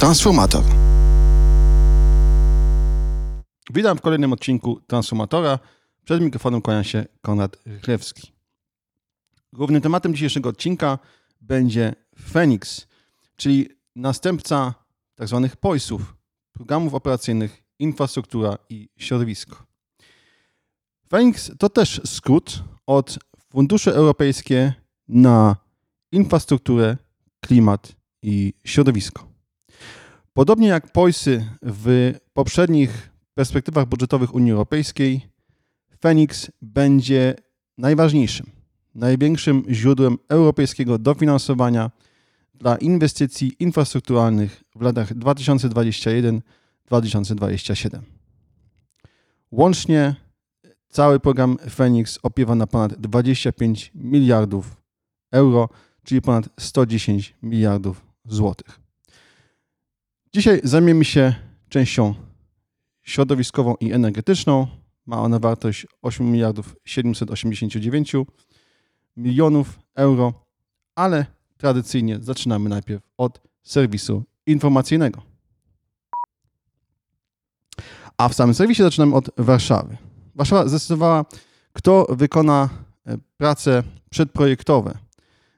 Transformator. Witam w kolejnym odcinku Transformatora. Przed mikrofonem kłania się Konrad Rychlewski. Głównym tematem dzisiejszego odcinka będzie Phoenix, czyli następca tzw. POIS-ów, programów operacyjnych, infrastruktura i środowisko. Phoenix to też skrót od Fundusze Europejskie na infrastrukturę, klimat i środowisko. Podobnie jak POISy w poprzednich perspektywach budżetowych Unii Europejskiej, Phoenix będzie najważniejszym, największym źródłem europejskiego dofinansowania dla inwestycji infrastrukturalnych w latach 2021-2027. Łącznie cały program Phoenix opiewa na ponad 25 miliardów euro, czyli ponad 110 miliardów złotych. Dzisiaj zajmiemy się częścią środowiskową i energetyczną. Ma ona wartość 8 miliardów 789 milionów euro, ale tradycyjnie zaczynamy najpierw od serwisu informacyjnego. A w samym serwisie zaczynamy od Warszawy. Warszawa zdecydowała, kto wykona e, prace przedprojektowe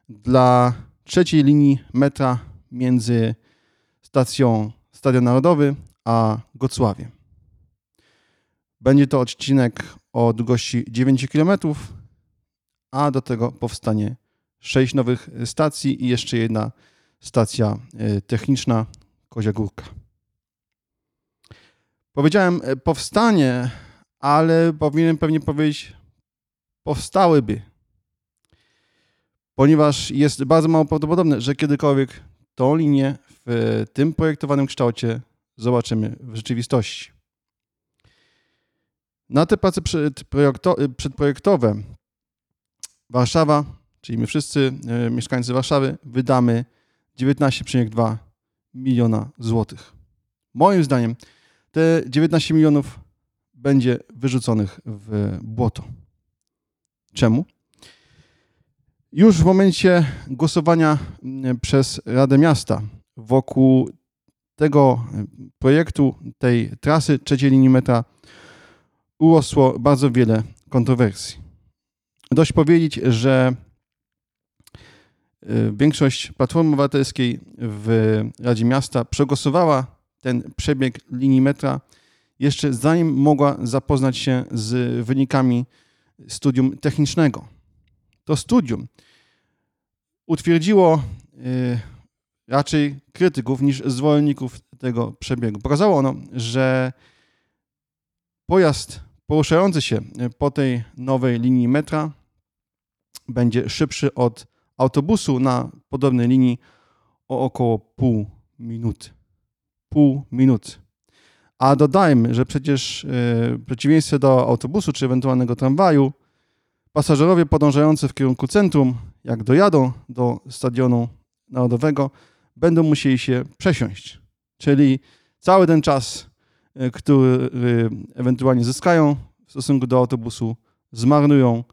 dla trzeciej linii metra między stacją Stadion Narodowy a Gocławiem. Będzie to odcinek o długości 9 km, a do tego powstanie 6 nowych stacji i jeszcze jedna stacja e, techniczna Kozia Górka. Powiedziałem e, powstanie, ale powinienem pewnie powiedzieć powstałyby, ponieważ jest bardzo mało prawdopodobne, że kiedykolwiek tą linię w tym projektowanym kształcie zobaczymy w rzeczywistości. Na te prace przedprojektowe Warszawa, czyli my wszyscy e, mieszkańcy Warszawy, wydamy 19,2 miliona złotych. Moim zdaniem te 19 milionów będzie wyrzuconych w błoto. Czemu? Już w momencie głosowania przez Radę Miasta wokół tego projektu, tej trasy trzeciej linii metra urosło bardzo wiele kontrowersji. Dość powiedzieć, że y, większość Platformy Obywatelskiej w Radzie Miasta przegłosowała ten przebieg linii metra jeszcze zanim mogła zapoznać się z wynikami studium technicznego. To studium utwierdziło y, raczej krytyków niż zwolenników tego przebiegu. Pokazało ono, że pojazd poruszający się po tej nowej linii metra będzie szybszy od autobusu na podobnej linii o około pół minuty. Pół minuty. A dodajmy, że przecież y, w przeciwieństwie do autobusu czy ewentualnego tramwaju, pasażerowie podążający w kierunku centrum, jak dojadą do stadionu narodowego, będą musieli się przesiąść. Czyli cały ten czas, e, który ewentualnie zyskają w stosunku do autobusu, zmarnują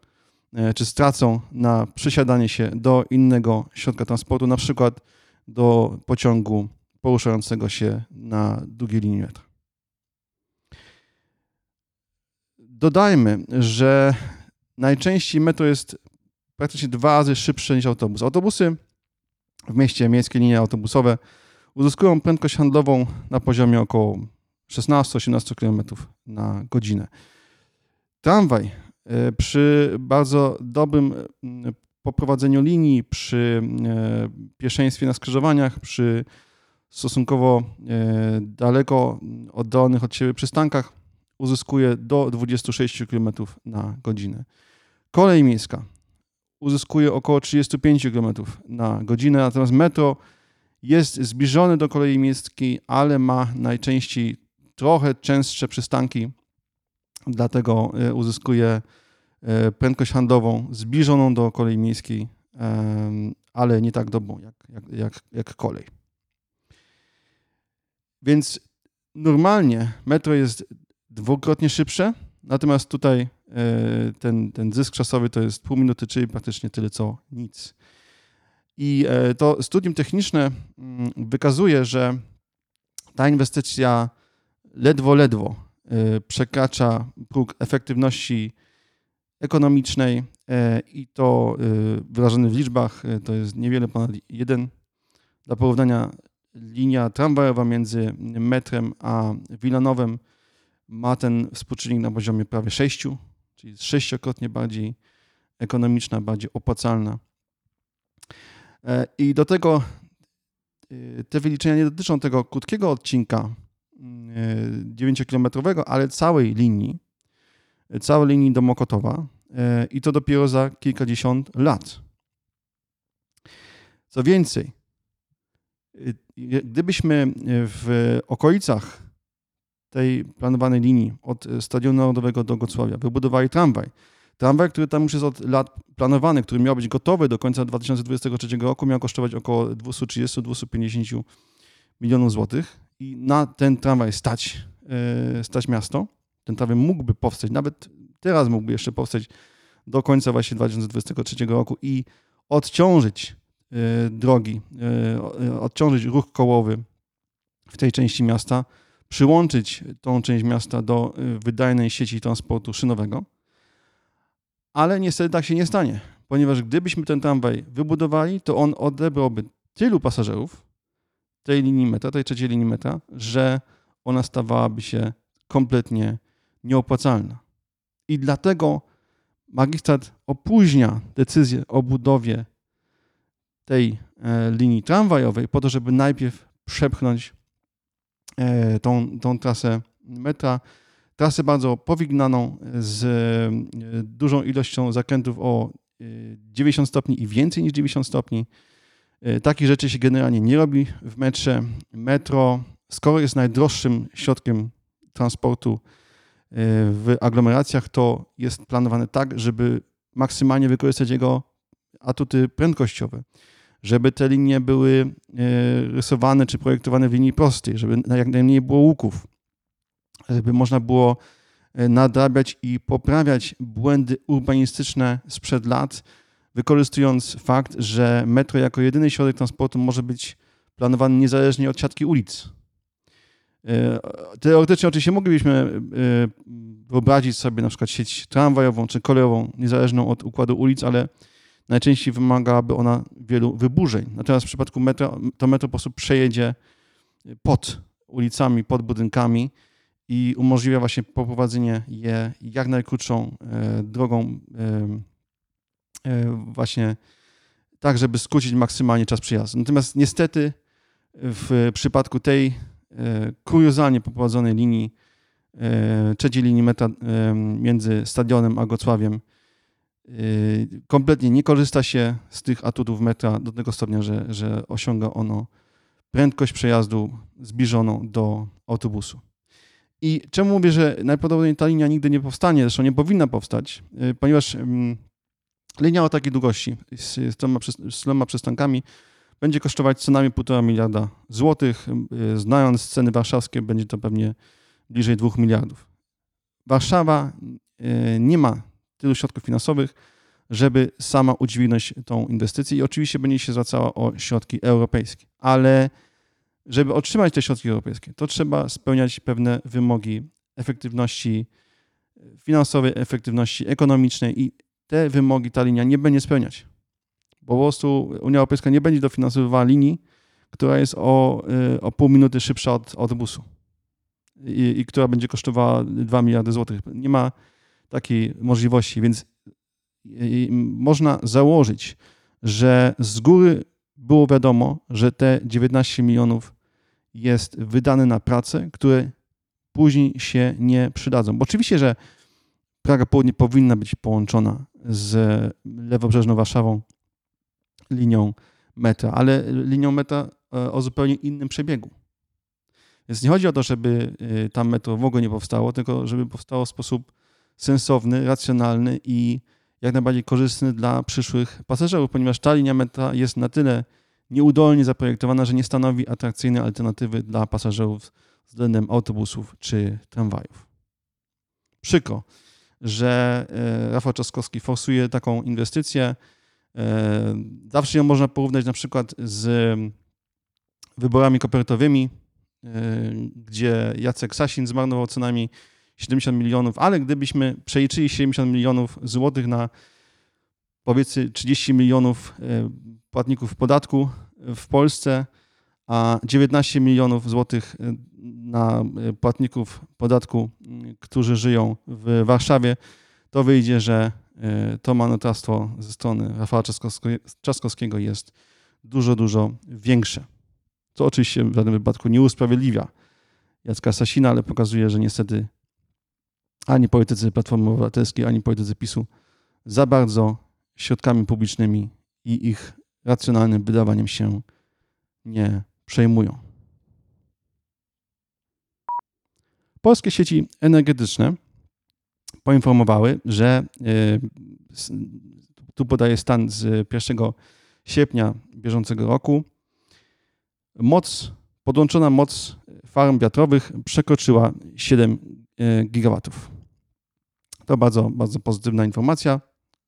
e, czy stracą na przesiadanie się do innego środka transportu, na przykład do pociągu poruszającego się na długiej linii metra. Dodajmy, że najczęściej metro jest praktycznie dwa razy szybsze niż autobus. Autobusy w mieście miejskie linie autobusowe uzyskują prędkość handlową na poziomie około 16-18 km na godzinę. Tramwaj e, przy bardzo dobrym mm, poprowadzeniu linii, przy e, pierwszeństwie na skrzyżowaniach, przy stosunkowo e, daleko oddalonych od siebie przystankach uzyskuje do 26 km na godzinę. Kolej miejska uzyskuje około 35 km na godzinę, natomiast metro jest zbliżony do kolei miejskiej, ale ma najczęściej trochę częstsze przystanki, dlatego e, uzyskuje e, prędkość handlową zbliżoną do kolei miejskiej, ale nie tak dobrą jak, jak, jak, jak kolej. Więc normalnie metro jest dwukrotnie szybsze, natomiast tutaj E, ten, ten zysk czasowy to jest pół minuty, czyli praktycznie tyle co nic. I to studium techniczne mm, wykazuje, że ta inwestycja ledwo, ledwo przekracza próg efektywności ekonomicznej i to wyrażone w liczbach to jest niewiele ponad jeden. Dla porównania linia tramwajowa między metrem a Wilanowem ma ten współczynnik na poziomie prawie 6, czyli sześciokrotnie bardziej ekonomiczna, bardziej opłacalna. E, I do tego e, te wyliczenia nie dotyczą tego krótkiego odcinka 9-kilometrowego, e, ale całej linii, całej linii do Mokotowa i to dopiero za kilkadziesiąt lat. Co więcej, gdybyśmy w okolicach tej planowanej linii od Stadionu Narodowego do Gocławia. Wybudowali tramwaj, tramwaj, który tam już jest od lat planowany, który miał być gotowy do końca 2023 roku, miał kosztować około 230-250 milionów złotych. I na ten tramwaj stać, e, stać miasto. Ten tramwaj mógłby powstać, nawet teraz mógłby jeszcze powstać do końca właśnie 2023 roku i odciążyć E, drogi, e, odciążyć ruch kołowy w tej części miasta, przyłączyć tą część miasta do e, wydajnej sieci transportu szynowego. Ale niestety tak się nie stanie, ponieważ gdybyśmy ten tramwaj wybudowali, to on odebrałby tylu pasażerów tej linii metra, tej trzeciej linii metra, że ona stawałaby się kompletnie nieopłacalna. I dlatego magistrat opóźnia decyzję o budowie tej e, linii tramwajowej po to, żeby najpierw przepchnąć tą, tą trasę metra. Trasę bardzo powignaną z e, dużą ilością zakrętów o 90 stopni i więcej niż 90 stopni. Takich rzeczy się generalnie nie robi w metrze. Metro, skoro jest najdroższym środkiem transportu w aglomeracjach, to jest planowane tak, żeby maksymalnie wykorzystać jego atuty prędkościowe żeby te linie były e, rysowane czy projektowane w linii prostej, żeby jak najmniej było łuków, żeby można było e, nadrabiać i poprawiać błędy urbanistyczne sprzed lat, wykorzystując fakt, że metro jako jedyny środek transportu może być planowany niezależnie od siatki ulic. E, teoretycznie oczywiście moglibyśmy wyobrazić sobie na przykład sieć tramwajową czy kolejową, niezależną od układu ulic, ale najczęściej wymagałaby ona wielu wyburzeń. Natomiast w przypadku metro, to metro po prostu przejedzie pod ulicami, pod budynkami i umożliwia właśnie poprowadzenie je jak najkrótszą e, drogą e, e, właśnie tak, żeby skrócić maksymalnie czas przyjazdu. Natomiast niestety w przypadku tej kuriozalnie poprowadzonej linii, trzeciej linii metra między stadionem a Gocławiem kompletnie nie korzysta się z tych atutów metra do tego stopnia, że, że osiąga ono prędkość przejazdu zbliżoną do autobusu. I czemu mówię, że najprawdopodobniej ta linia nigdy nie powstanie, zresztą nie powinna powstać, yy, ponieważ mm, linia o takiej długości z tyloma przystankami będzie kosztować co najmniej 1,5 miliarda złotych. Yy, znając ceny warszawskie, będzie to pewnie bliżej 2 miliardów. Warszawa nie ma tylu środków finansowych, żeby sama udźwignąć tą inwestycję i oczywiście będzie się zwracała o środki europejskie. Ale żeby otrzymać te środki europejskie, to trzeba spełniać pewne wymogi efektywności finansowej, efektywności ekonomicznej i te wymogi ta linia nie będzie spełniać. Po prostu Unia Europejska nie będzie dofinansowywała linii, która jest o, y, o pół minuty szybsza od autobusu i, i która będzie kosztowała 2 miliardy złotych. Nie ma takiej możliwości, więc można założyć, że z góry było wiadomo, że te 19 milionów jest wydane na prace, które później się nie przydadzą. Bo oczywiście, że Praga Południe powinna być połączona z lewobrzeżną Warszawą linią metra, ale linią metra e, o zupełnie innym przebiegu. Więc nie chodzi o to, żeby e, tam metro w ogóle nie powstało, tylko żeby powstało w sposób sensowny, racjonalny i jak najbardziej korzystny dla przyszłych pasażerów, ponieważ ta linia metra jest na tyle nieudolnie zaprojektowana, że nie stanowi atrakcyjnej alternatywy dla pasażerów względem autobusów czy tramwajów. Przykro, że e, Rafał Trzaskowski forsuje taką inwestycję. Zawsze ją można porównać na przykład z wyborami kopertowymi, gdzie Jacek Sasin zmarnował co najmniej 70 milionów, ale gdybyśmy przeliczyli 70 milionów złotych na powiedzmy 30 milionów płatników podatku w Polsce, a 19 milionów złotych na płatników podatku, którzy żyją w Warszawie, to wyjdzie, że e, to marnotrawstwo ze strony Rafała Trzaskowskiego jest dużo, dużo większe. Co oczywiście w żadnym wypadku nie usprawiedliwia Jacka Sasina, ale pokazuje, że niestety ani politycy Platformy Obywatelskiej, ani politycy PiSu za bardzo środkami publicznymi i ich racjonalnym wydawaniem się nie przejmują. Polskie sieci energetyczne poinformowały, że e, tu podaję stan z 1 sierpnia bieżącego roku. Moc, podłączona moc farm wiatrowych przekroczyła 7 e, gigawatów. To bardzo, bardzo pozytywna informacja.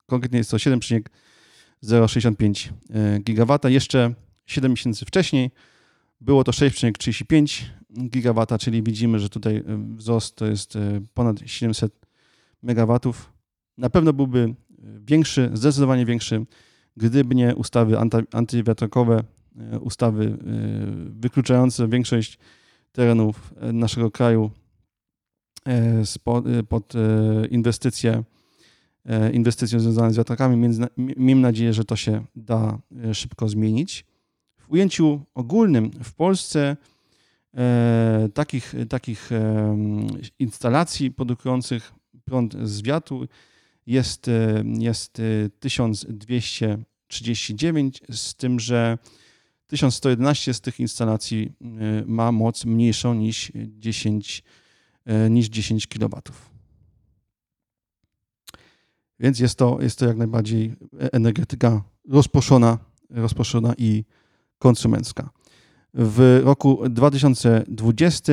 Konkretnie jest to 7,065 e, gigawata. Jeszcze 7 miesięcy wcześniej było to 6,35 gigawata, czyli widzimy, że tutaj wzrost to jest ponad 700 megawatów. Na pewno byłby większy, zdecydowanie większy, gdyby nie ustawy antywiatrakowe, e, ustawy e, wykluczające większość terenów e, naszego kraju pod inwestycje, inwestycje związane z wiatrakami. Miejmy nadzieję, że to się da szybko zmienić. W ujęciu ogólnym w Polsce takich, takich instalacji produkujących prąd z wiatru jest, e, jest 1239, e, z tym, że 1111 z tych instalacji e, ma moc mniejszą niż 10, niż 10 kW. Więc jest to, jest to jak najbardziej energetyka rozproszona, rozproszona i konsumencka. W roku 2020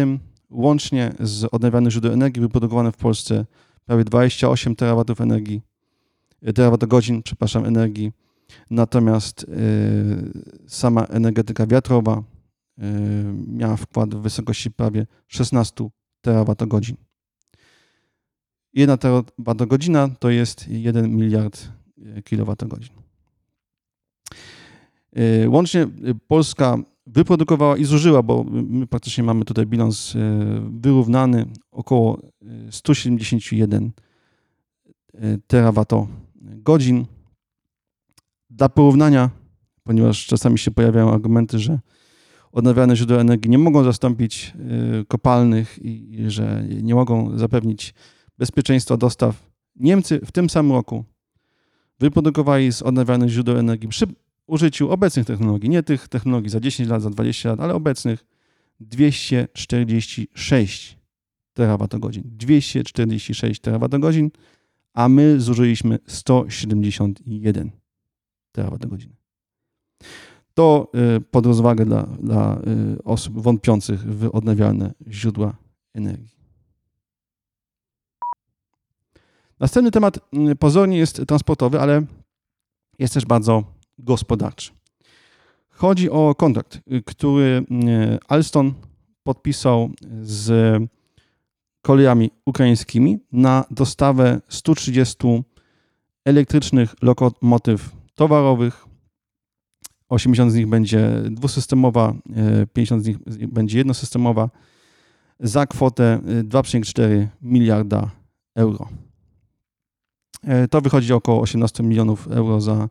łącznie z odnawialnych źródeł energii wyprodukowano w Polsce prawie 28 terawatów energii, e, terawatogodzin, przepraszam, energii. Natomiast e, sama energetyka wiatrowa e, miała wkład w wysokości prawie 16 terawatogodzin. Jedna terawatogodzina to jest 1 miliard kilowatogodzin. Łącznie Polska wyprodukowała i zużyła, bo my praktycznie mamy tutaj bilans e, wyrównany, około 171 e, terawatogodzin. Dla porównania, ponieważ czasami się pojawiają argumenty, że odnawialne źródła energii nie mogą zastąpić e, kopalnych i że nie mogą zapewnić bezpieczeństwa dostaw. Niemcy w tym samym roku wyprodukowali z odnawialnych źródeł energii przy użyciu obecnych technologii, nie tych technologii za 10 lat, za 20 lat, ale obecnych 246 terawatogodzin. 246 terawatogodzin, a my zużyliśmy 171 terawatogodzin. To y, pod rozwagę dla, dla y, osób wątpiących w odnawialne źródła energii. Następny temat y, pozornie jest transportowy, ale jest też bardzo gospodarczy. Chodzi o kontrakt, który Alstom podpisał z kolejami ukraińskimi na dostawę 130 elektrycznych lokomotyw towarowych. 80 z nich będzie dwusystemowa, 50 z nich będzie jednosystemowa za kwotę 2,4 miliarda euro. E, to wychodzi około 18 milionów euro za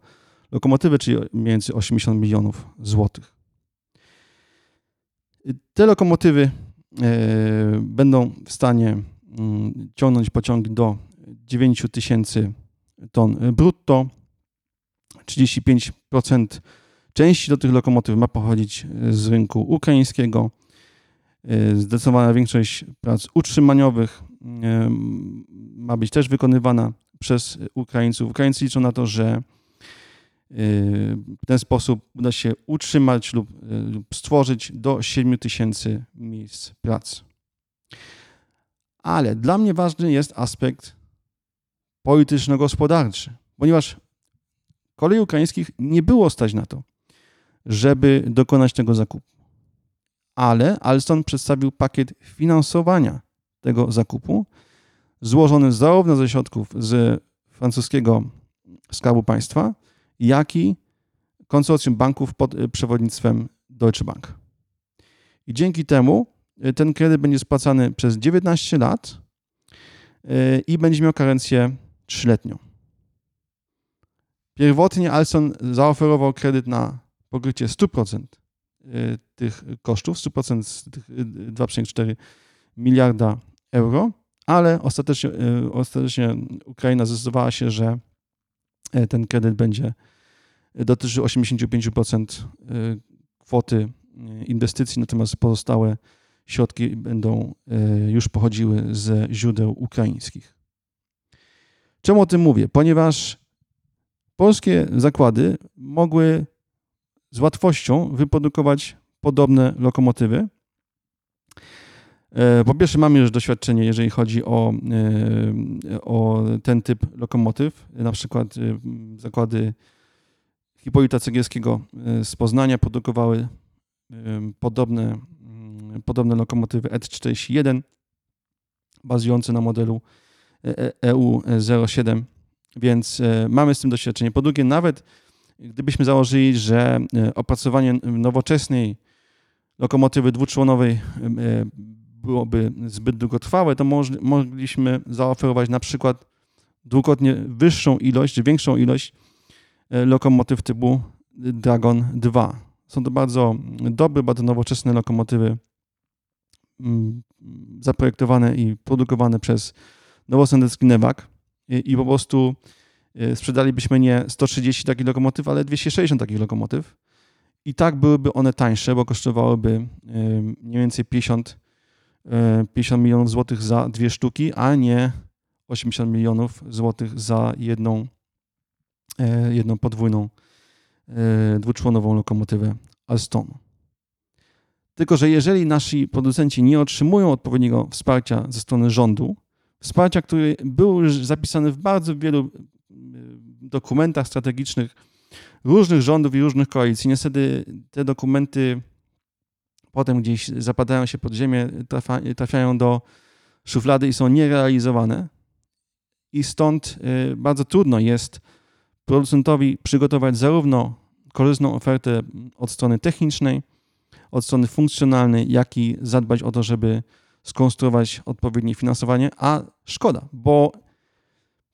lokomotywy, czyli mniej więcej 80 milionów złotych. Te lokomotywy e, będą w stanie mm, ciągnąć pociągi do 9 tysięcy ton brutto. 35% części do tych lokomotyw ma pochodzić z rynku ukraińskiego. E, zdecydowana większość prac utrzymaniowych e, ma być też wykonywana przez Ukraińców. Ukraińcy liczą na to, że w ten sposób uda się utrzymać lub, lub stworzyć do 7 tysięcy miejsc pracy. Ale dla mnie ważny jest aspekt polityczno-gospodarczy, ponieważ kolei ukraińskich nie było stać na to, żeby dokonać tego zakupu. Ale Alstom przedstawił pakiet finansowania tego zakupu, złożony zarówno ze środków z francuskiego Skarbu Państwa, jak i konsorcjum banków pod przewodnictwem Deutsche Bank. I dzięki temu y, ten kredyt będzie spłacany przez 19 lat y, i będzie miał karencję trzyletnią. Pierwotnie Alstom zaoferował kredyt na pokrycie 100% y, tych kosztów, 100% z tych 2,4 miliarda euro, ale ostatecznie, ostatecznie Ukraina zdecydowała się, że ten kredyt będzie dotyczył 85% kwoty inwestycji, natomiast pozostałe środki będą już pochodziły ze źródeł ukraińskich. Czemu o tym mówię? Ponieważ polskie zakłady mogły z łatwością wyprodukować podobne lokomotywy. E, po pierwsze, mamy już doświadczenie, jeżeli chodzi o, e, o ten typ lokomotyw. Na przykład zakłady Hipolita Cegielskiego z Poznania produkowały podobne, mm, podobne lokomotywy ET41 bazujące na modelu EU07, więc e, mamy z tym doświadczenie. Po drugie, nawet gdybyśmy założyli, że e, opracowanie nowoczesnej lokomotywy dwuczłonowej e, byłoby zbyt długotrwałe, to mogliśmy zaoferować na przykład dwukrotnie wyższą ilość, większą ilość lokomotyw typu Dragon 2. Są to bardzo dobre, bardzo nowoczesne lokomotywy mm, zaprojektowane i produkowane przez nowosądecki Newak i, po prostu sprzedalibyśmy nie 130 takich lokomotyw, ale 260 takich lokomotyw. I tak byłyby one tańsze, bo kosztowałyby y, mniej więcej 50, 50 y, milionów złotych za dwie sztuki, a nie 80 milionów złotych za jedną, jedną podwójną dwuczłonową lokomotywę Alstonu. Tylko, że jeżeli nasi producenci nie otrzymują odpowiedniego wsparcia ze strony rządu, wsparcia, które było już zapisane w bardzo wielu dokumentach strategicznych różnych rządów i różnych koalicji, niestety te dokumenty potem gdzieś zapadają się pod ziemię, trafiają do szuflady i są nierealizowane. I stąd e, bardzo trudno jest producentowi przygotować zarówno korzystną ofertę od strony technicznej, od strony funkcjonalnej, jak i zadbać o to, żeby skonstruować odpowiednie finansowanie, a szkoda, bo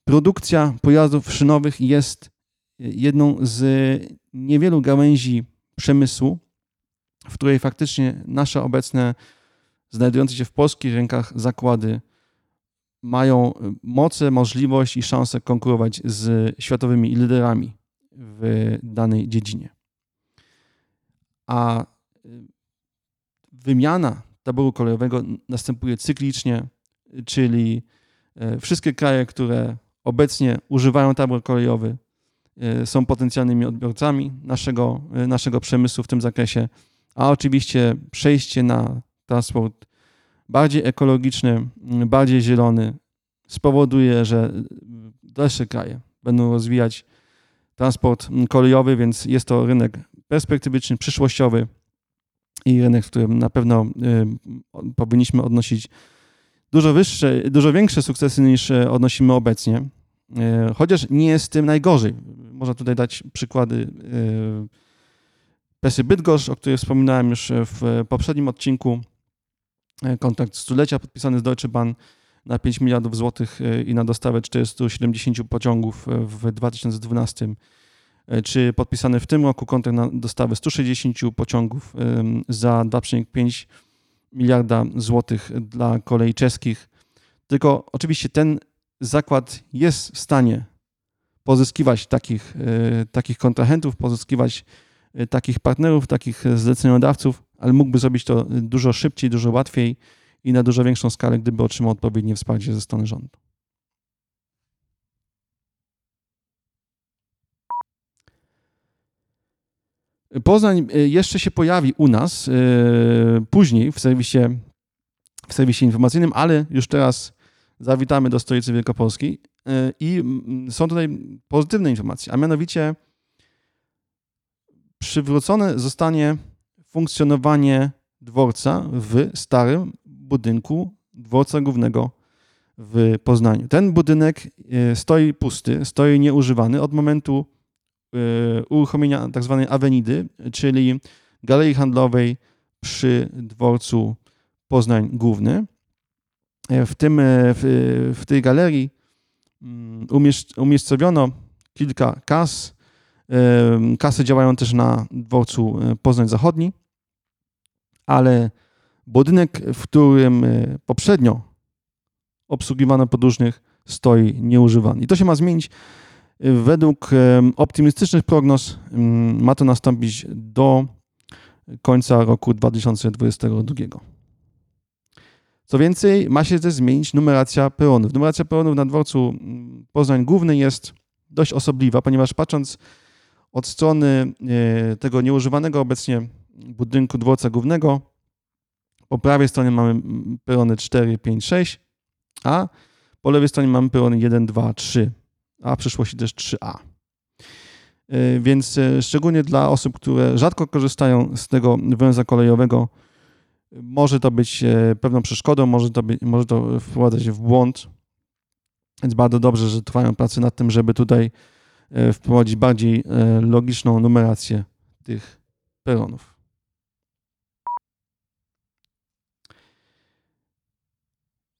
produkcja pojazdów szynowych jest jedną z niewielu gałęzi przemysłu, w której faktycznie nasze obecne, znajdujące się w polskich rękach zakłady mają moce, możliwość i szansę konkurować z światowymi liderami w danej dziedzinie. A y, wymiana taboru kolejowego następuje cyklicznie, czyli y, wszystkie kraje, które obecnie używają tabor kolejowy, y, są potencjalnymi odbiorcami naszego, naszego przemysłu w tym zakresie, a oczywiście przejście na transport bardziej ekologiczny, bardziej zielony spowoduje, że dalsze kraje będą rozwijać transport kolejowy, więc jest to rynek perspektywiczny, przyszłościowy i rynek, w którym na pewno powinniśmy odnosić dużo wyższe, dużo większe sukcesy niż odnosimy obecnie. Y, chociaż nie jest tym najgorzej. Można tutaj dać przykłady Pesy Bydgoszcz, o której wspominałem już w poprzednim odcinku. Kontrakt stulecia podpisany z Deutsche Bahn na 5 miliardów złotych e, i na dostawę 470 pociągów e, w 2012 e, czy podpisany w tym roku kontrakt na dostawę 160 pociągów za 2,5 miliarda złotych dla kolei czeskich. Tylko oczywiście ten zakład jest w stanie pozyskiwać takich, takich kontrahentów, pozyskiwać takich partnerów, takich zleceniodawców, ale mógłby zrobić to dużo szybciej, dużo łatwiej i na dużo większą skalę, gdyby otrzymał odpowiednie wsparcie ze strony rządu. Poznań jeszcze się pojawi u nas później w serwisie, w serwisie informacyjnym, ale już teraz zawitamy do stolicy Wielkopolskiej yy, i yy, są tutaj pozytywne informacje, a mianowicie przywrócone zostanie funkcjonowanie dworca w starym budynku dworca głównego w Poznaniu. Ten budynek e, stoi pusty, stoi nieużywany od momentu e, uruchomienia tzw. Tak awenidy, czyli galerii handlowej przy dworcu Poznań Główny. E, w, tym, w, w tej galerii mm, umiejscowiono kilka kas. Kasy działają też na dworcu Poznań Zachodni, ale budynek, w którym poprzednio obsługiwane podróżnych stoi nieużywany. I to się ma zmienić. Według optymistycznych prognoz ma to nastąpić do końca roku 2022. Co więcej, ma się też zmienić numeracja peronów. Numeracja peronów na dworcu Poznań Główny jest dość osobliwa, ponieważ patrząc od strony e, tego nieużywanego obecnie budynku dworca głównego, po prawej stronie mamy perony 4, 5, 6, a po lewej stronie mamy perony 1, 2, 3, a w przyszłości też 3A. E, więc e, szczególnie dla osób, które rzadko korzystają z tego węzła kolejowego, może to być e, pewną przeszkodą, może to, być, może to wprowadzać w błąd. Więc bardzo dobrze, że trwają prace nad tym, żeby tutaj wprowadzić bardziej logiczną numerację tych peronów.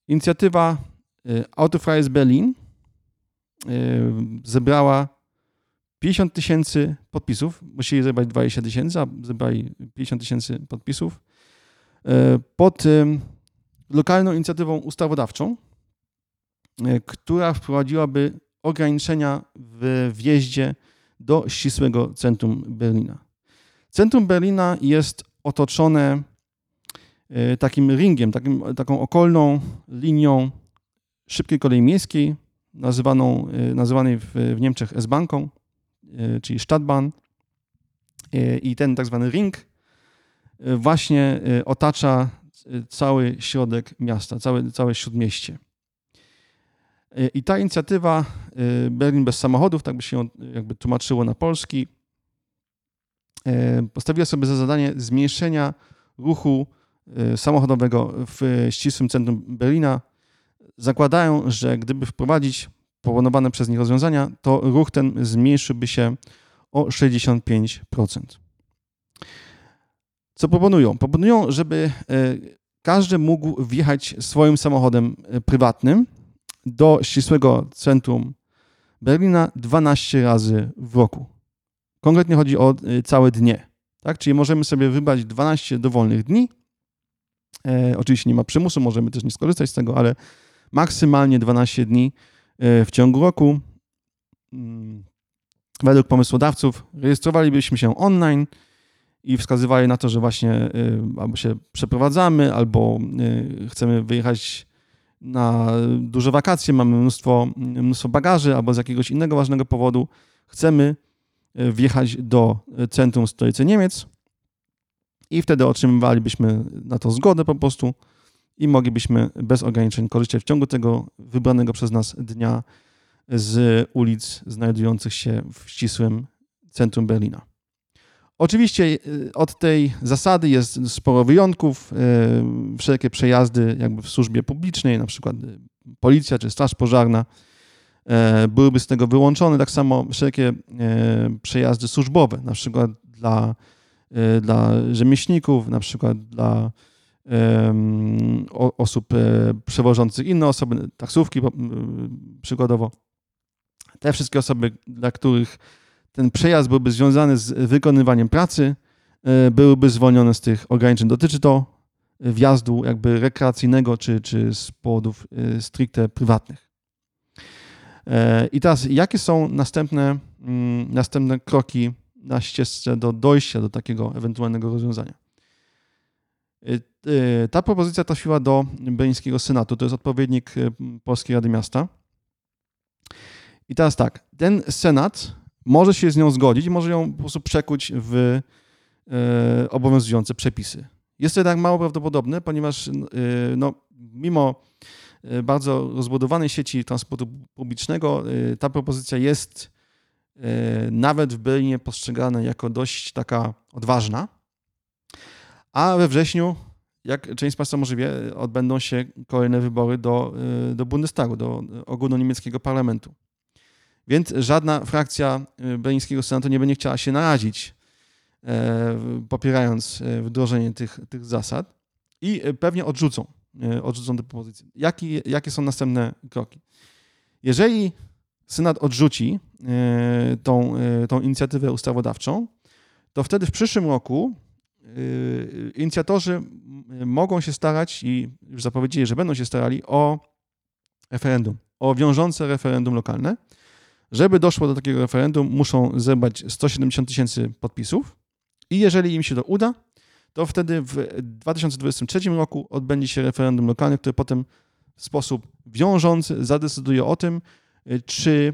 Inicjatywa Autofries Berlin zebrała 50 tysięcy podpisów. Musieli zebrać 20 tysięcy, a zebrali 50 tysięcy podpisów pod lokalną inicjatywą ustawodawczą, która wprowadziłaby ograniczenia w wjeździe do ścisłego centrum Berlina. Centrum Berlina jest otoczone E, takim ringiem, takim, taką okolną linią szybkiej kolei miejskiej, nazywaną, e, nazywanej w, w Niemczech S-Banką, e, czyli Stadtbahn. I ten tak zwany ring właśnie otacza cały środek miasta, całe, całe śródmieście. I ta inicjatywa Berlin bez samochodów, tak by się jakby tłumaczyło na polski, postawiła sobie za zadanie zmniejszenia ruchu Y, samochodowego w ścisłym centrum Berlina zakładają, że gdyby wprowadzić proponowane przez nich rozwiązania, to ruch ten zmniejszyłby się o 65%. Co proponują? Proponują, żeby y, każdy mógł wjechać swoim samochodem y, prywatnym do ścisłego centrum Berlina 12 razy w roku. Konkretnie chodzi o całe dnie. Tak? Czyli możemy sobie wybrać 12 dowolnych dni E, oczywiście nie ma przymusu, możemy też nie skorzystać z tego, ale maksymalnie 12 dni e, w ciągu roku. Mm, według pomysłodawców rejestrowalibyśmy się online i wskazywali na to, że właśnie e, albo się przeprowadzamy, albo chcemy wyjechać na duże wakacje, mamy mnóstwo, mnóstwo bagaży, albo z jakiegoś innego ważnego powodu chcemy wjechać do centrum stolicy Niemiec i wtedy otrzymywalibyśmy na to zgodę po prostu i moglibyśmy bez ograniczeń korzystać w ciągu tego wybranego przez nas dnia z ulic znajdujących się w ścisłym centrum Berlina. Oczywiście e, od tej zasady jest sporo wyjątków. E, wszelkie przejazdy jakby w służbie publicznej, na przykład e, policja czy straż pożarna, byłyby z tego wyłączone. Tak samo wszelkie przejazdy służbowe, na przykład dla E, dla rzemieślników, na przykład dla osób e, przewożących inne osoby, taksówki przykładowo. Te wszystkie osoby, dla których ten przejazd byłby związany z wykonywaniem pracy, e, byłyby zwolnione z tych ograniczeń. Dotyczy to wjazdu jakby rekreacyjnego czy, czy z powodów stricte prywatnych. I teraz, jakie są następne, mm, następne kroki na ścieżce do dojścia do takiego ewentualnego rozwiązania. Ta propozycja trafiła do Berlińskiego Senatu, to jest odpowiednik Polskiej Rady Miasta. I teraz tak, ten Senat może się z nią zgodzić może ją po prostu przekuć w obowiązujące przepisy. Jest to jednak mało prawdopodobne, ponieważ no, mimo bardzo rozbudowanej sieci transportu publicznego ta propozycja jest nawet w Berlinie postrzegana jako dość taka odważna. A we wrześniu, jak część z Państwa może wie, odbędą się kolejne wybory do, do Bundestagu, do ogólnoniemieckiego parlamentu. Więc żadna frakcja berlińskiego senatu nie będzie chciała się narazić, popierając wdrożenie tych, tych zasad i pewnie odrzucą, odrzucą te propozycje. Jaki, jakie są następne kroki? Jeżeli Senat odrzuci e, tą, e, tą inicjatywę ustawodawczą, to wtedy w przyszłym roku e, inicjatorzy mogą się starać i już zapowiedzieli, że będą się starali o referendum, o wiążące referendum lokalne. Żeby doszło do takiego referendum, muszą zebrać 170 tysięcy podpisów i jeżeli im się to uda, to wtedy w 2023 roku odbędzie się referendum lokalne, które potem w sposób wiążący zadecyduje o tym, y, czy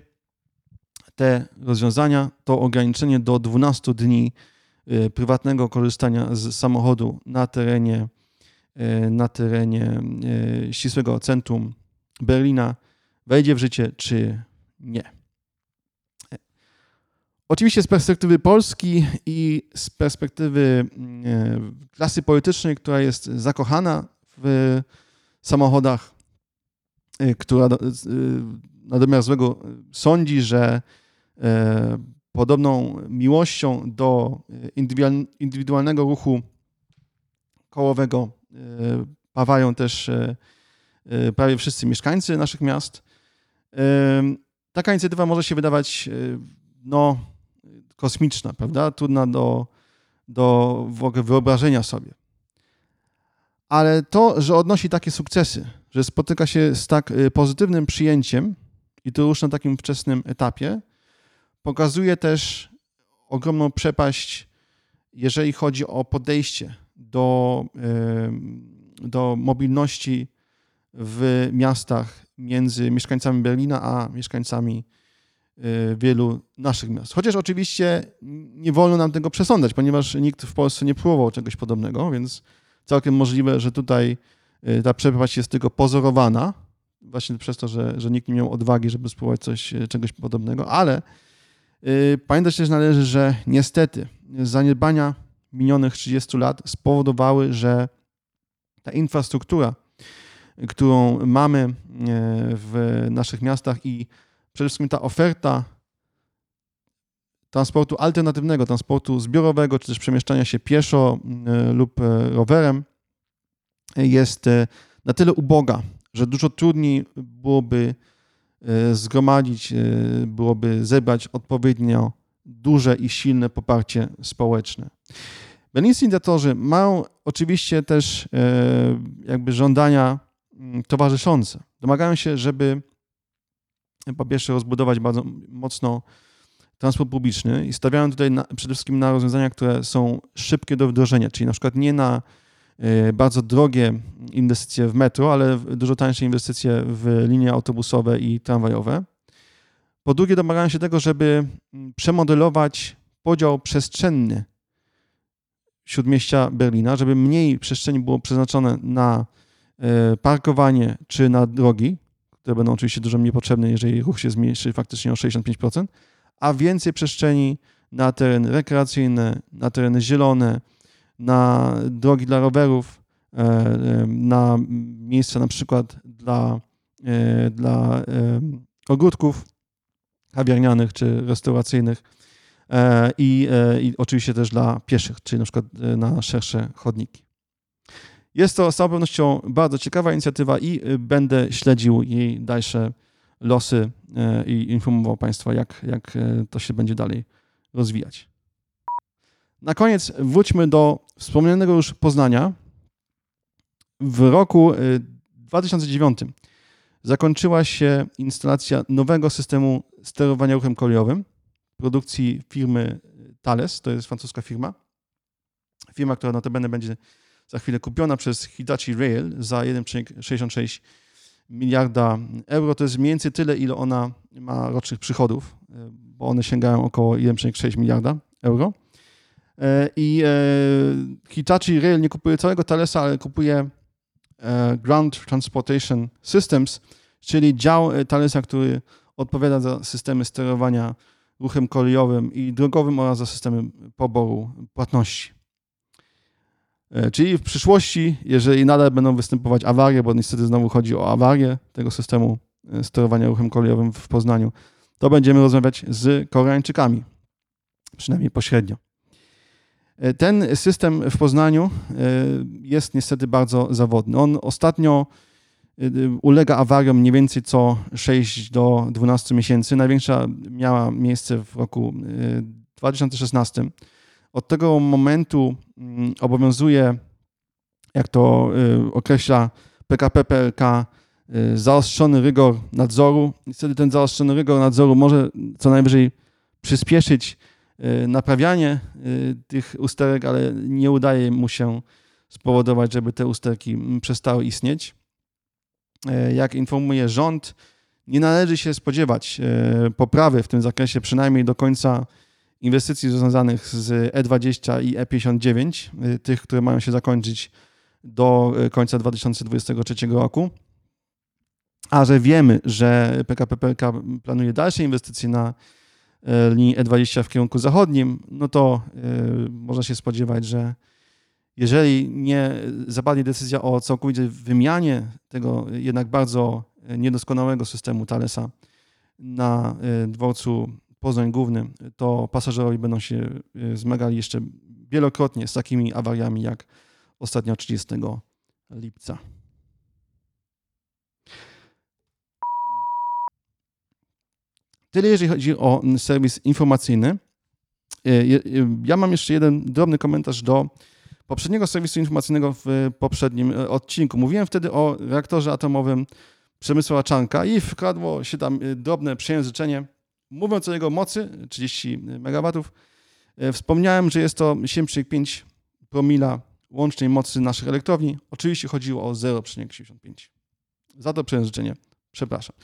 te rozwiązania, to ograniczenie do 12 dni y, prywatnego korzystania z samochodu na terenie, y, na terenie ścisłego centrum Berlina wejdzie w życie, czy nie. Oczywiście z perspektywy Polski i z perspektywy klasy politycznej, która jest zakochana w samochodach, Y, która y, na domiar złego sądzi, że e, podobną miłością do indywidualnego ruchu kołowego e, pawają też e, prawie wszyscy mieszkańcy naszych miast. Taka inicjatywa może się wydawać no, kosmiczna, prawda? Trudna do, do w ogóle wyobrażenia sobie. Ale to, że odnosi takie sukcesy, że spotyka się z tak y, pozytywnym przyjęciem i to już na takim wczesnym etapie, pokazuje też ogromną przepaść, jeżeli chodzi o podejście do, y, do mobilności w miastach między mieszkańcami Berlina a mieszkańcami wielu naszych miast. Chociaż oczywiście nie wolno nam tego przesądzać, ponieważ nikt w Polsce nie próbował czegoś podobnego, więc całkiem możliwe, że tutaj Y, ta przepaść jest tylko pozorowana, właśnie przez to, że, że nikt nie miał odwagi, żeby spróbować coś, y, czegoś podobnego, ale pamiętać też należy, że niestety zaniedbania minionych 30 lat spowodowały, że ta infrastruktura, którą mamy y, w naszych miastach i przede wszystkim ta oferta transportu alternatywnego, transportu zbiorowego, czy też przemieszczania się pieszo lub rowerem, jest e, na tyle uboga, że dużo trudniej byłoby zgromadzić, byłoby zebrać odpowiednio duże i silne poparcie społeczne. Berlińscy inicjatorzy mają oczywiście też jakby żądania mm, towarzyszące. Domagają się, żeby po pierwsze rozbudować bardzo mocno transport publiczny i stawiają tutaj na, przede wszystkim na rozwiązania, które są szybkie do wdrożenia, czyli na przykład nie na Y, bardzo drogie inwestycje w metro, ale dużo tańsze inwestycje w linie autobusowe i tramwajowe. Po drugie, domagają się tego, żeby mm, przemodelować podział przestrzenny śródmieścia Berlina, żeby mniej przestrzeni było przeznaczone na y, parkowanie czy na drogi, które będą oczywiście dużo mniej potrzebne, jeżeli ruch się zmniejszy faktycznie o 65%, a więcej przestrzeni na tereny rekreacyjne, na tereny zielone, na drogi dla rowerów, e, e, na miejsca na przykład dla, e, dla ogródków kawiarnianych czy restauracyjnych i, i oczywiście też dla pieszych, czyli na przykład na szersze chodniki. Jest to z całą pewnością bardzo ciekawa inicjatywa i będę śledził jej dalsze losy i informował Państwa, jak, jak to się będzie dalej rozwijać. Na koniec wróćmy do wspomnianego już Poznania. W roku 2009 y, zakończyła się instalacja nowego systemu sterowania ruchem kolejowym produkcji firmy Thales, to jest francuska firma. Firma, która notabene będzie za chwilę kupiona przez Hitachi Rail za 1,66 miliarda euro. To jest mniej więcej tyle, ile ona ma rocznych przychodów, y, bo one sięgają około 1,6 miliarda euro. E, I e, Hitachi Rail nie kupuje całego Thalesa, ale kupuje e, Ground Transportation Systems, czyli dział Thalesa, który odpowiada za systemy sterowania ruchem kolejowym i drogowym oraz za systemy poboru płatności. E, czyli w przyszłości, jeżeli nadal będą występować awarie, bo niestety znowu chodzi o awarię tego systemu e, sterowania ruchem kolejowym w Poznaniu, to będziemy rozmawiać z Koreańczykami, przynajmniej pośrednio. E, ten system w Poznaniu jest niestety bardzo zawodny. On ostatnio ulega awariom mniej więcej co 6 do 12 miesięcy. Największa miała miejsce w roku 2016 od tego momentu mm, obowiązuje, jak to y, określa PKP PLK, y, zaostrzony rygor nadzoru. Niestety ten zaostrzony rygor nadzoru może co najwyżej przyspieszyć y, naprawianie tych usterek, ale nie udaje mu się spowodować, żeby te usterki mm, przestały istnieć. Jak informuje rząd, nie należy się spodziewać poprawy w tym zakresie przynajmniej do końca inwestycji związanych z E20 i E59, y, tych, które mają się zakończyć do y, końca 2023 roku. A że wiemy, że PKP PLK planuje dalsze inwestycje na y, linii E20 w kierunku zachodnim, no to można się spodziewać, że jeżeli nie zapadnie decyzja o całkowitej wymianie tego jednak bardzo niedoskonałego systemu Thalesa na dworcu Poznań Główny, to pasażerowie będą się y, zmagali jeszcze wielokrotnie z takimi awariami jak ostatnio 30 lipca. Tyle jeżeli chodzi o serwis informacyjny. Y, y, ja mam jeszcze jeden drobny komentarz do poprzedniego serwisu informacyjnego w poprzednim odcinku. Mówiłem wtedy o reaktorze atomowym Przemysława Czanka i wkradło się tam drobne przejęzyczenie Mówiąc o jego mocy, 30 MW, e, wspomniałem, że jest to 7,5 promila łącznej mocy naszych elektrowni. Oczywiście chodziło o 0,75. Za to przejęzyczenie przepraszam.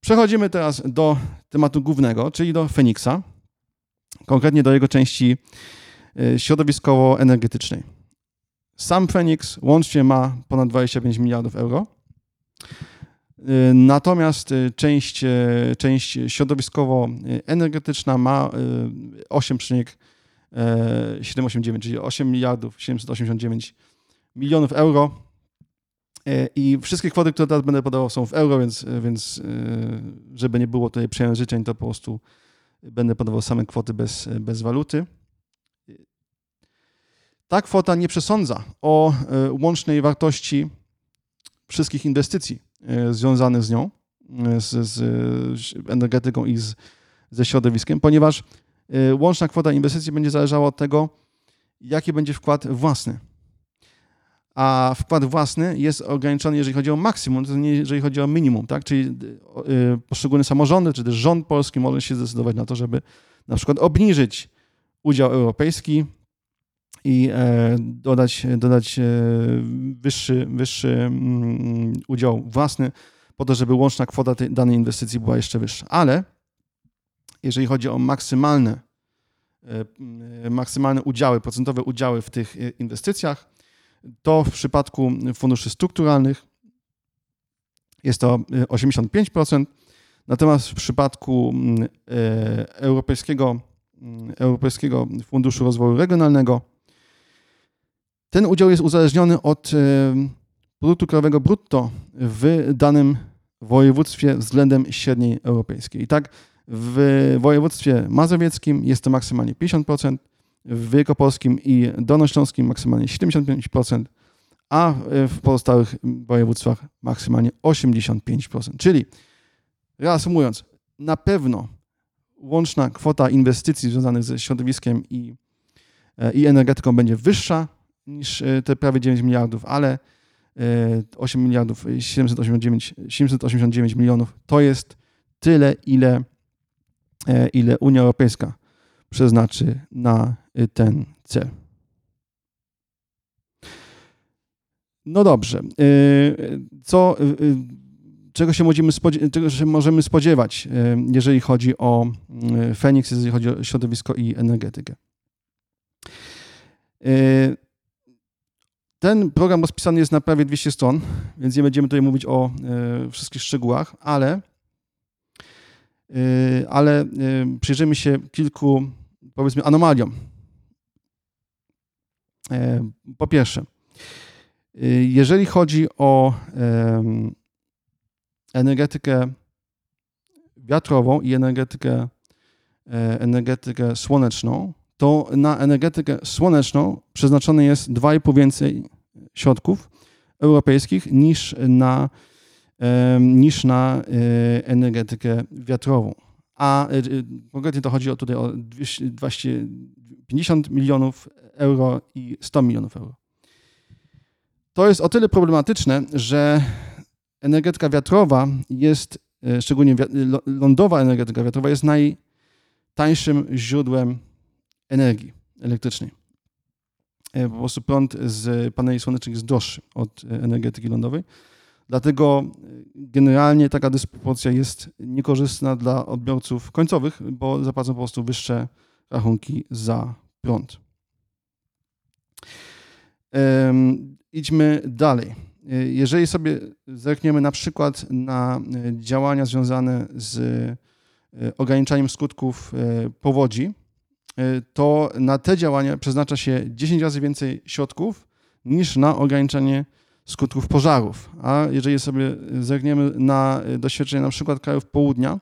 Przechodzimy teraz do tematu głównego, czyli do Feniksa, konkretnie do jego części e, środowiskowo-energetycznej. Sam Fenix łącznie ma ponad 25 miliardów euro. Y, natomiast y, część, y, część środowiskowo-energetyczna ma 8,789, czyli 8 miliardów 789 milionów euro. I wszystkie kwoty, które teraz będę podawał, są w euro, więc, więc żeby nie było tutaj przejęzyczeń, to po prostu będę podawał same kwoty bez, bez waluty. Ta kwota nie przesądza o łącznej wartości wszystkich inwestycji E, związanych z nią, e, z, z energetyką i z, ze środowiskiem, ponieważ e, łączna kwota inwestycji będzie zależała od tego, jaki będzie wkład własny. A wkład własny jest ograniczony, jeżeli chodzi o maksimum, to nie jeżeli chodzi o minimum, tak? Czyli poszczególne samorządy, czy też rząd polski może się zdecydować na to, żeby na przykład obniżyć udział europejski i e, dodać, dodać e, wyższy, wyższy mm, udział własny, po to, żeby łączna kwota tej danej inwestycji była jeszcze wyższa. Ale jeżeli chodzi o maksymalne, e, maksymalne udziały, procentowe udziały w tych inwestycjach, to w przypadku funduszy strukturalnych jest to 85%, natomiast w przypadku mm, Europejskiego, mm, Europejskiego Funduszu Rozwoju Regionalnego ten udział jest uzależniony od e, produktu krajowego brutto w danym województwie względem średniej europejskiej. I tak w województwie mazowieckim jest to maksymalnie 50%, w wielkopolskim i dolnośląskim maksymalnie 75%, a w pozostałych województwach maksymalnie 85%. Czyli reasumując, na pewno łączna kwota inwestycji związanych ze środowiskiem i, e, i energetyką będzie wyższa niż e, te prawie 9 miliardów, ale 8 e, miliardów 789, 789 milionów to jest tyle, ile, e, ile Unia Europejska przeznaczy na ten cel. No dobrze. Co, czego, się możemy czego się możemy spodziewać, jeżeli chodzi o Feniks, jeżeli chodzi o środowisko i energetykę? Ten program rozpisany jest na prawie 200 stron, więc nie będziemy tutaj mówić o e, wszystkich szczegółach, ale ale przyjrzyjmy się kilku, powiedzmy, anomaliom. Po pierwsze, jeżeli chodzi o energetykę wiatrową i energetykę, energetykę słoneczną, to na energetykę słoneczną przeznaczone jest 2,5 więcej środków europejskich niż na, niż na e, energetykę wiatrową. A e, konkretnie to chodzi o tutaj o 250 milionów euro i 100 milionów euro. To jest o tyle problematyczne, że energetyka wiatrowa jest, e, szczególnie lądowa energetyka wiatrowa, jest najtańszym źródłem energii elektrycznej. E, po prostu prąd z paneli słonecznych jest droższy od e, energetyki lądowej. Dlatego e, generalnie taka dysproporcja jest niekorzystna dla odbiorców końcowych, bo zapłacą po prostu wyższe rachunki za prąd. idźmy dalej. Jeżeli sobie zerkniemy na przykład na działania związane z ograniczaniem skutków powodzi, to na te działania przeznacza się 10 razy więcej środków niż na ograniczenie skutków pożarów. A jeżeli sobie zerkniemy na doświadczenia na przykład krajów południa,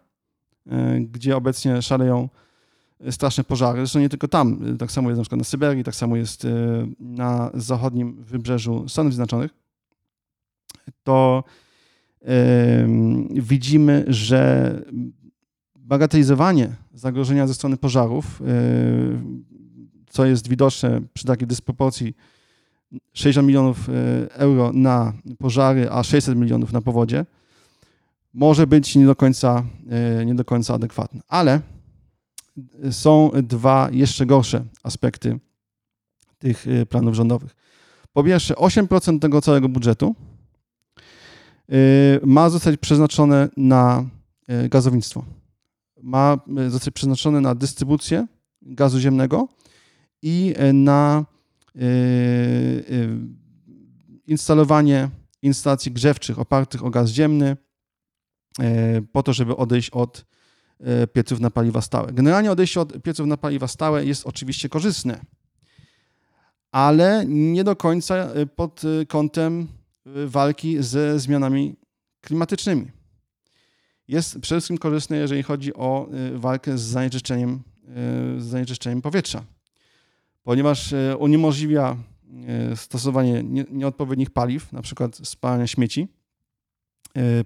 y, gdzie obecnie szaleją straszne pożary, zresztą nie tylko tam, tak samo jest na przykład na Syberii, tak samo jest y, na zachodnim wybrzeżu Stanów Zjednoczonych, to widzimy, że bagatelizowanie zagrożenia ze strony pożarów, y, co jest widoczne przy takiej dysproporcji 60 milionów y, euro na pożary, a 600 milionów na powodzie, może być nie do końca, y, nie do końca adekwatne. Ale są dwa jeszcze gorsze aspekty tych planów rządowych. Po pierwsze, 8% tego całego budżetu ma zostać przeznaczone na gazownictwo ma e, zostać przeznaczony na dystrybucję gazu ziemnego i e, na e, instalowanie instalacji grzewczych opartych o gaz ziemny po to, żeby odejść od pieców na paliwa stałe. Generalnie odejście od pieców na paliwa stałe jest oczywiście korzystne, ale nie do końca pod kątem walki ze zmianami klimatycznymi jest przede wszystkim korzystny, jeżeli chodzi o y, walkę z zanieczyszczeniem, y, z zanieczyszczeniem powietrza, ponieważ y, uniemożliwia stosowanie nieodpowiednich paliw, na przykład spalania śmieci,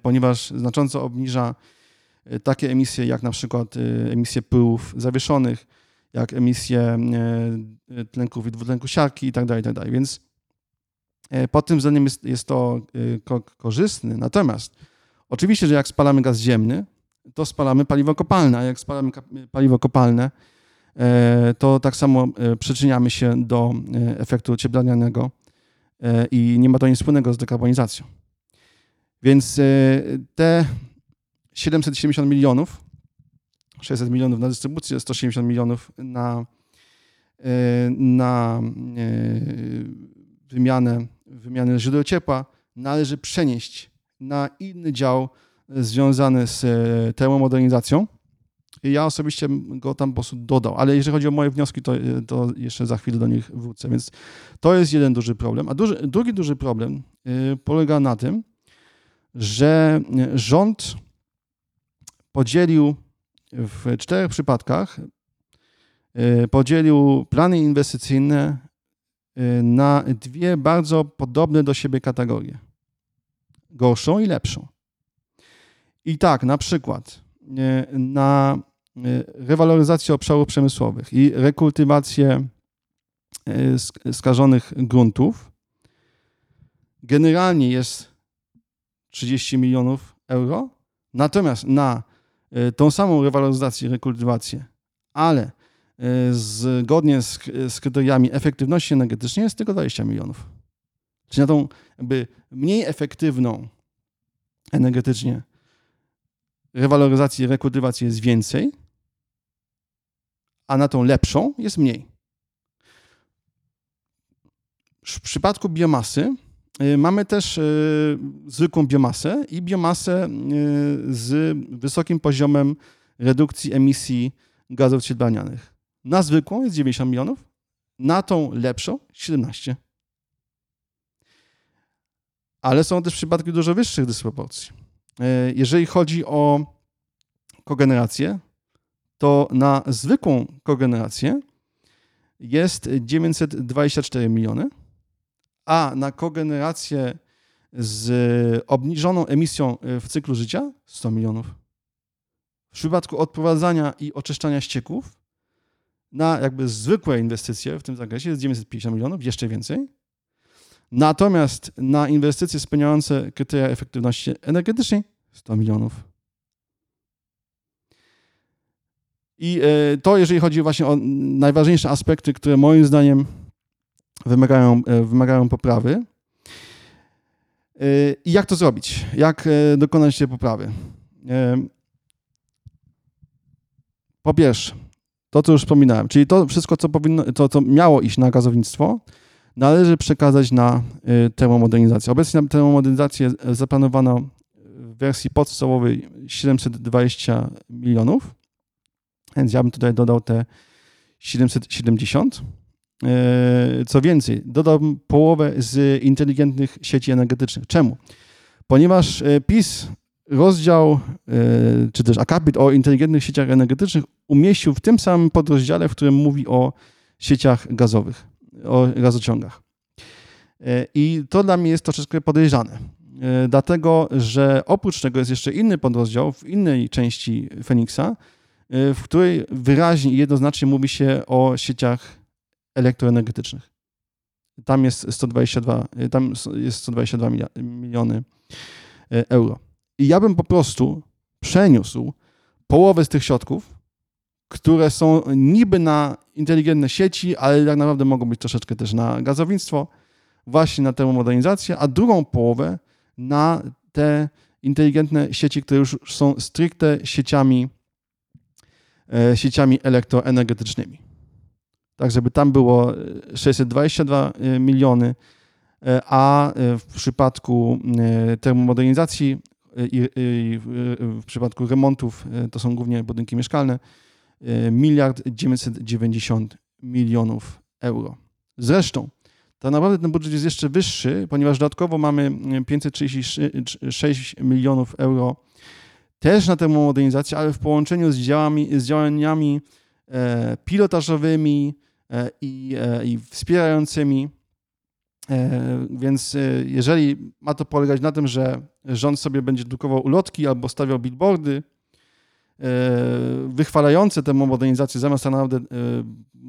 ponieważ znacząco obniża takie emisje jak na przykład emisje pyłów zawieszonych, jak emisje tlenków i dwutlenku siarki itd., tak itd. Tak Więc pod tym względem jest, jest to korzystny. Natomiast Oczywiście, że jak spalamy gaz ziemny, to spalamy paliwo kopalne, a jak spalamy paliwo kopalne, e, to tak samo e, przyczyniamy się do e, efektu cieplarnianego i nie ma to nic wspólnego z dekarbonizacją. Więc te 770 milionów, 600 milionów na dystrybucję, 170 milionów na, na wymianę, wymianę źródeł ciepła należy przenieść na inny dział związany z e, termomodernizacją. Ja osobiście go tam po prostu dodał, ale jeżeli chodzi o moje wnioski, to, e, to jeszcze za chwilę do nich wrócę. Więc to jest jeden duży problem. A duży, drugi duży problem e, polega na tym, że rząd podzielił w czterech przypadkach podzielił plany inwestycyjne na dwie bardzo podobne do siebie kategorie gorszą i lepszą. I tak, na przykład e, na e, rewaloryzację obszarów przemysłowych i rekultywację e, skażonych gruntów generalnie jest 30 milionów euro, natomiast na tą samą rewaloryzację i rekultywację, ale zgodnie z, z kryteriami efektywności energetycznej jest tylko 20 milionów. Czyli na tą jakby mniej efektywną energetycznie rewaloryzację, rekultywację jest więcej, a na tą lepszą jest mniej. W przypadku biomasy y, mamy też y, zwykłą biomasę i biomasę y, z wysokim poziomem redukcji emisji gazów cieplarnianych. Na zwykłą jest 90 milionów, na tą lepszą 17. Ale są też przypadki dużo wyższych dysproporcji. E, jeżeli chodzi o kogenerację, to na zwykłą kogenerację jest 924 miliony, a na kogenerację z obniżoną emisją w cyklu życia 100 milionów. W przypadku odprowadzania i oczyszczania ścieków na jakby zwykłe inwestycje w tym zakresie jest 950 milionów, jeszcze więcej. Natomiast na inwestycje spełniające kryteria efektywności energetycznej 100 milionów. I e, to, jeżeli chodzi właśnie o najważniejsze aspekty, które moim zdaniem wymagają, e, wymagają poprawy. E, I jak to zrobić? Jak dokonać tej poprawy? Po pierwsze, to, co już wspominałem, czyli to wszystko, co, powinno, to, co miało iść na gazownictwo, należy przekazać na termomodernizację. Obecnie na termomodernizację zaplanowano w wersji podstawowej 720 milionów, więc ja bym tutaj dodał te 770. E, co więcej, dodałbym połowę z inteligentnych sieci energetycznych. Czemu? Ponieważ e, PiS rozdział, e, czy też akapit o inteligentnych sieciach energetycznych umieścił w tym samym podrozdziale, w którym mówi o sieciach gazowych, o gazociągach. I to dla mnie jest troszeczkę podejrzane, dlatego że oprócz tego jest jeszcze inny podrozdział w innej części Feniksa, w której wyraźnie i jednoznacznie mówi się o sieciach elektroenergetycznych. Tam jest 122, tam jest 122 miliony e, euro. I ja bym po prostu przeniósł połowę z tych środków, które są niby na inteligentne sieci, ale tak naprawdę mogą być troszeczkę też na gazownictwo, właśnie na tę modernizację, a drugą połowę na te inteligentne sieci, które już są stricte sieciami E, sieciami elektroenergetycznymi. Tak, żeby tam było 622 e, miliony, e, a w przypadku termomodernizacji i, w przypadku remontów to są głównie budynki mieszkalne, miliard 990 milionów euro. Zresztą, tak naprawdę ten budżet jest jeszcze wyższy, ponieważ dodatkowo mamy 536 milionów euro też na termomodernizację, ale w połączeniu z, działami, z działaniami e, pilotażowymi e, i, e, i wspierającymi. E, więc e, jeżeli ma to polegać na tym, że rząd sobie będzie drukował ulotki albo stawiał billboardy e, wychwalające termomodernizację, zamiast tak naprawdę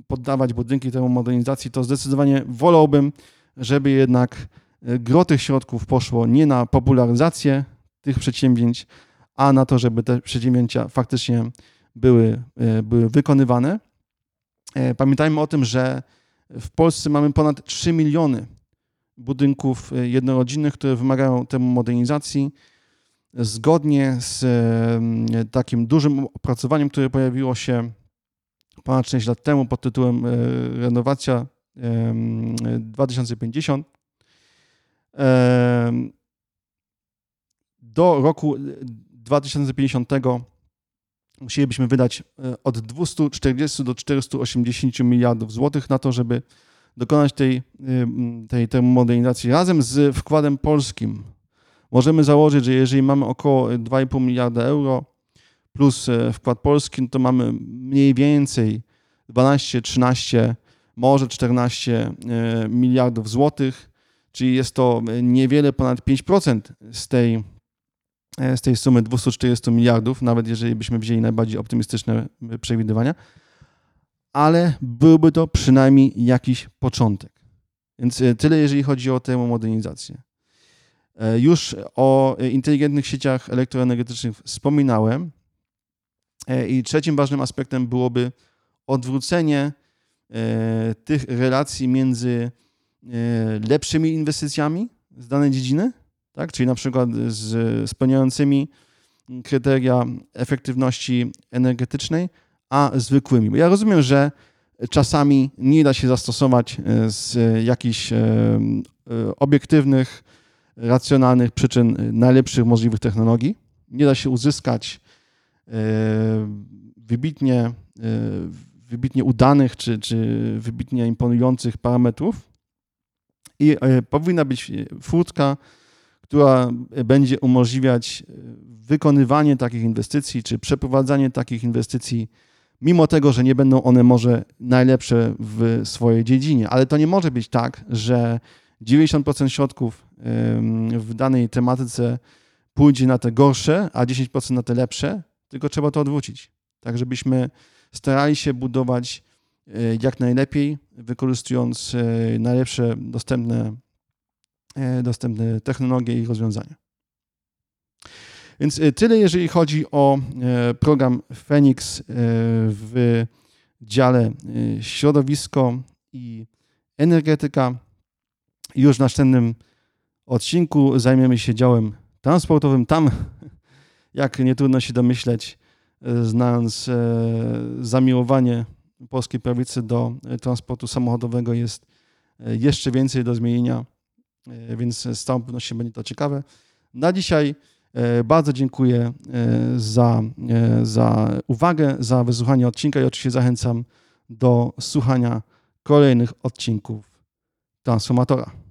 poddawać budynki termomodernizacji, to zdecydowanie wolałbym, żeby jednak gro tych środków poszło nie na popularyzację tych przedsięwzięć, a na to, żeby te przedsięwzięcia faktycznie były, e, były wykonywane. E, pamiętajmy o tym, że w Polsce mamy ponad 3 miliony budynków e, jednorodzinnych, które wymagają termomodernizacji. Zgodnie z takim dużym opracowaniem, które pojawiło się ponad 6 lat temu pod tytułem Renowacja 2050, do roku 2050 musielibyśmy wydać e, od 240 do 480 miliardów złotych na to, żeby dokonać tej, e, tej termomodernizacji razem z wkładem polskim. Możemy założyć, że jeżeli mamy około 2,5 miliarda euro plus e, wkład polski, no to mamy mniej więcej 12, 13, może 14 miliardów złotych, czyli jest to niewiele ponad 5% z tej E, z tej sumy 240 miliardów, nawet jeżeli byśmy wzięli najbardziej optymistyczne e, przewidywania, ale byłby to przynajmniej jakiś początek. Więc e, tyle, jeżeli chodzi o tę modernizację. Już o inteligentnych sieciach elektroenergetycznych wspominałem. I trzecim ważnym aspektem byłoby odwrócenie tych relacji między lepszymi inwestycjami z danej dziedziny tak? czyli na przykład z spełniającymi kryteria efektywności energetycznej, a zwykłymi. Bo ja rozumiem, że czasami nie da się zastosować e, z jakichś e, e, obiektywnych, racjonalnych przyczyn najlepszych możliwych technologii. Nie da się uzyskać wybitnie, wybitnie udanych czy, czy wybitnie imponujących parametrów. I powinna być furtka, która będzie umożliwiać wykonywanie takich inwestycji czy przeprowadzanie takich inwestycji mimo tego, że nie będą one może najlepsze w swojej dziedzinie. Ale to nie może być tak, że 90% środków w danej tematyce pójdzie na te gorsze, a 10% na te lepsze, tylko trzeba to odwrócić. Tak, żebyśmy starali się budować e, jak najlepiej, wykorzystując e, najlepsze dostępne, e, dostępne technologie i rozwiązania. Więc tyle, jeżeli chodzi o program Phoenix w dziale środowisko i energetyka. Już w następnym odcinku zajmiemy się działem transportowym. Tam, jak nie trudno się domyśleć, znając zamiłowanie polskiej prawicy do transportu samochodowego, jest jeszcze więcej do zmienienia, więc z całą pewnością będzie to ciekawe. Na dzisiaj E, bardzo dziękuję e, za, e, za uwagę, za wysłuchanie odcinka i oczywiście zachęcam do słuchania kolejnych odcinków Transformatora.